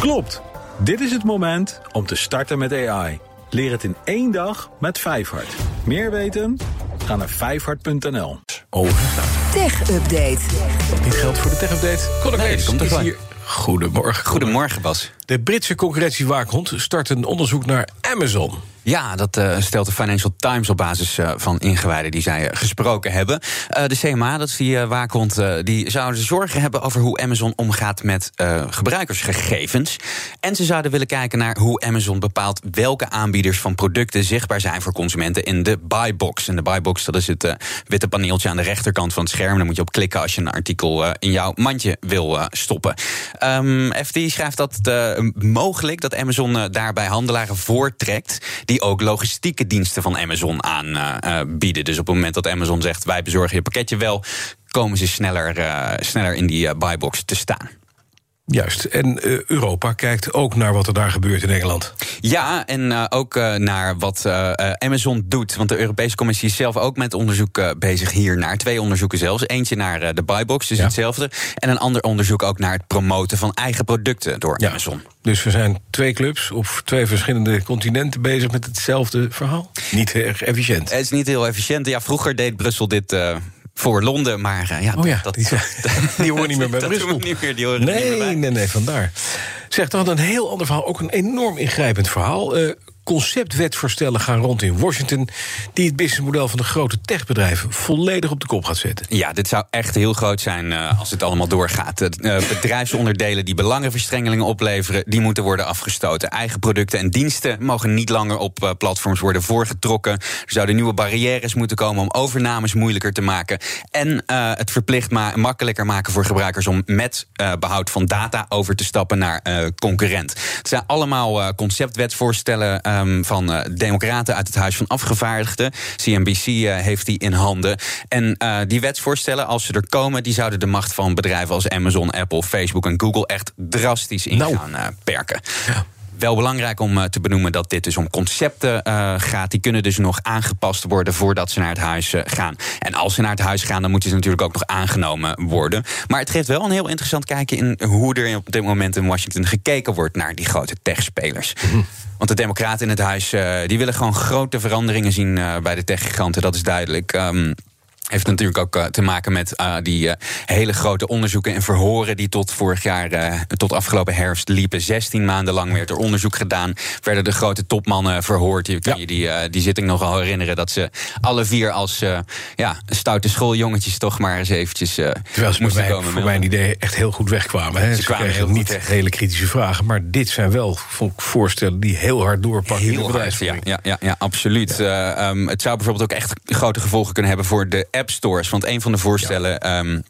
Klopt. Dit is het moment om te starten met AI. Leer het in één dag met Vijfhart. Meer weten? Ga naar vijfhart.nl. Over. Tech Update. Dit geldt voor de Tech Update. Conor Nee, komt er is hier. Goedemorgen. Goedemorgen, Bas. De Britse concurrentiewaakhond start een onderzoek naar Amazon. Ja, dat eh, stelt de Financial Times op basis eh, van ingewijden die zij eh, gesproken hebben. De CMA, dat is die waakhond, die zouden zorgen hebben over hoe Amazon omgaat met gebruikersgegevens. En ze zouden willen kijken naar hoe Amazon bepaalt welke aanbieders van producten zichtbaar zijn voor consumenten in de buybox. En de buybox, dat is het witte paneeltje aan de rechterkant van het scherm. Daar moet je op klikken als je een artikel in jouw mandje wil stoppen. Um, FT schrijft dat uh, mogelijk dat Amazon uh, daarbij handelaren voortrekt die ook logistieke diensten van Amazon aanbieden. dus op het moment dat Amazon zegt wij bezorgen je pakketje wel, komen ze sneller, sneller in die buybox te staan. Juist. En Europa kijkt ook naar wat er daar gebeurt in Engeland. Ja, en uh, ook uh, naar wat Amazon doet. Want de Europese Commissie is zelf ook met onderzoek bezig hier naar. Twee onderzoeken zelfs. Eentje naar de buybox, dus ja. hetzelfde. En een ander onderzoek ook naar het promoten van eigen producten door ja. Amazon. Dus we zijn twee clubs op twee verschillende continenten bezig met hetzelfde verhaal. Niet erg efficiënt. Het is niet heel efficiënt. Ja, vroeger deed Brussel dit voor Londen. Maar uh, ja, oh ja, dat, die, die horen niet meer bij Brussel. Niet meer, die horen nee, niet meer bij. nee, nee, vandaar. Zeg, dan een heel ander verhaal. Ook een enorm ingrijpend verhaal. Uh, conceptwetvoorstellen gaan rond in Washington... die het businessmodel van de grote techbedrijven volledig op de kop gaat zetten. Ja, dit zou echt heel groot zijn uh, als het allemaal doorgaat. Uh, bedrijfsonderdelen die belangenverstrengelingen opleveren... die moeten worden afgestoten. Eigen producten en diensten mogen niet langer op uh, platforms worden voorgetrokken. Er zouden nieuwe barrières moeten komen om overnames moeilijker te maken. En het verplicht ma makkelijker maken voor gebruikers... om met behoud van data over te stappen naar concurrent. Het zijn allemaal conceptwetsvoorstellen um, van uh, democraten uit het Huis van Afgevaardigden. CNBC uh, heeft die in handen. En uh, die wetsvoorstellen, als ze er komen... die zouden de macht van bedrijven als Amazon, Apple, Facebook en Google... echt drastisch in nou. gaan perken. Ja. Wel belangrijk om uh, te benoemen dat dit dus om concepten uh, gaat. Die kunnen dus nog aangepast worden voordat ze naar het huis uh, gaan. En als ze naar het huis gaan, dan moeten ze natuurlijk ook nog aangenomen worden. Maar het geeft wel een heel interessant kijkje in hoe er op dit moment in Washington gekeken wordt naar die grote techspelers. Mm. Want de Democraten in het huis uh, die willen gewoon grote veranderingen zien bij de techgiganten. Dat is duidelijk. Um, heeft natuurlijk ook uh, te maken met uh, die uh, hele grote onderzoeken en verhoren die tot vorig jaar, tot afgelopen herfst liepen. 16 maanden lang werd er onderzoek gedaan. Werden de grote topmannen verhoord. Je kan ja. je die, die zitting nogal herinneren dat ze alle vier als ja, stoute schooljongetjes toch maar eens eventjes Terwijl ze moesten komen. Voor mijn idee echt heel goed wegkwamen. Hè? Ze, ze kwamen heel niet weg. hele kritische vragen. Maar dit zijn wel voorstellen die heel hard doorpakken heel in de hard, ja, ja, ja, ja, absoluut. Um, het zou bijvoorbeeld ook echt grote gevolgen kunnen hebben voor de app stores. Want een van de voorstellen. Ja. Um,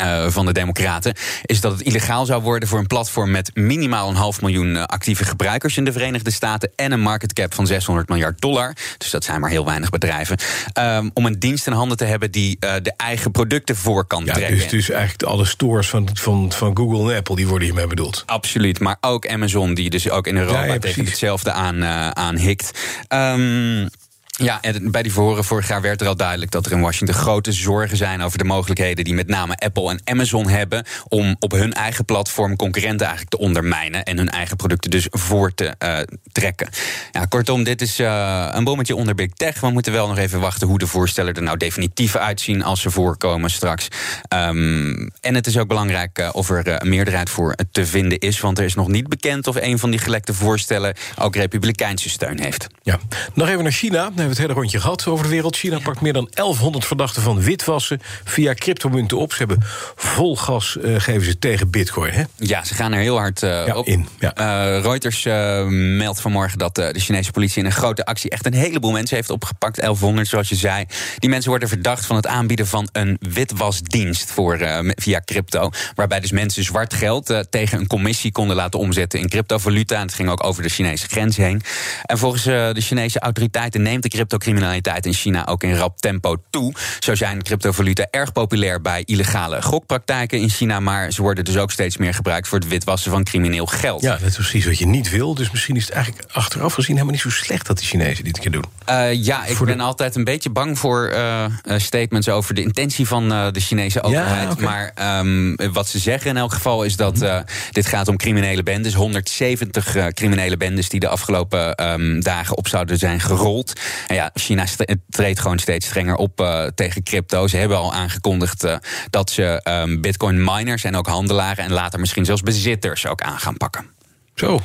uh, van de Democraten, is dat het illegaal zou worden voor een platform met minimaal een half miljoen uh, actieve gebruikers in de Verenigde Staten en een market cap van 600 miljard dollar. Dus dat zijn maar heel weinig bedrijven. Um, om een dienst in handen te hebben die uh, de eigen producten voor kan ja, trekken. Dus, dus eigenlijk alle stores van, van, van Google en Apple die worden hiermee bedoeld. Absoluut, maar ook Amazon, die dus ook in Europa ja, ja, tegen hetzelfde aan, aan hikt. Um, ja, en bij die verhoren vorig jaar werd er al duidelijk dat er in Washington grote zorgen zijn over de mogelijkheden die met name Apple en Amazon hebben om op hun eigen platform concurrenten eigenlijk te ondermijnen en hun eigen producten dus voor te uh, trekken. Ja, kortom, dit is uh, een bommetje onder Big Tech. We moeten wel nog even wachten hoe de voorstellen er nou definitief uitzien als ze voorkomen straks. Um, en het is ook belangrijk uh, of er een meerderheid voor te vinden is, want er is nog niet bekend of een van die gelekte voorstellen ook republikeinse steun heeft. Ja, nog even naar China hebben we het hele rondje gehad over de wereld. China pakt meer dan 1100 verdachten van witwassen via cryptomunten op. Ze hebben vol gas uh, geven ze tegen bitcoin, hè? Ja, ze gaan er heel hard uh, ja, op. in. Ja. Uh, Reuters meldt vanmorgen dat de Chinese politie in een grote actie echt een heleboel mensen heeft opgepakt. 1100, zoals je zei. Die mensen worden verdacht van het aanbieden van een witwasdienst voor, via crypto. Waarbij dus mensen zwart geld tegen een commissie konden laten omzetten in cryptovaluta. En het ging ook over de Chinese grens heen. En volgens de Chinese autoriteiten neemt de cryptocriminaliteit in China ook in rap tempo toe. Zo zijn cryptovaluta erg populair bij illegale gokpraktijken in China, maar ze worden dus ook steeds meer gebruikt voor het witwassen van crimineel geld. Ja, dat is precies wat je niet wil. Dus misschien is het eigenlijk achteraf gezien helemaal niet zo slecht dat die Chinezen dit keer doen. Uh, ja, ik ben altijd een beetje bang voor uh, statements over de intentie van uh, de Chinese overheid. Ja, okay. Maar um, wat ze zeggen in elk geval is dat uh, dit gaat om criminele bendes. 170 uh, criminele bendes die de afgelopen um, dagen op zouden zijn gerold. En ja, China treedt gewoon steeds strenger op uh, tegen crypto. Ze hebben al aangekondigd uh, dat ze um, bitcoin miners en ook handelaren en later misschien zelfs bezitters ook aan gaan pakken. Zo,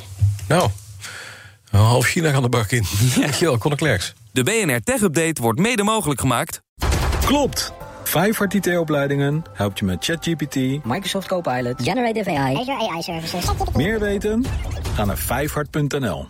nou. Half China gaan de bak in. Ja. Dankjewel, Conor Klerks. De BNR Tech Update wordt mede mogelijk gemaakt. Klopt. Vijfhart IT-opleidingen helpt je met ChatGPT, Microsoft Copilot, Generative AI, Azure AI Services. Meer weten? Ga naar vijfhart.nl.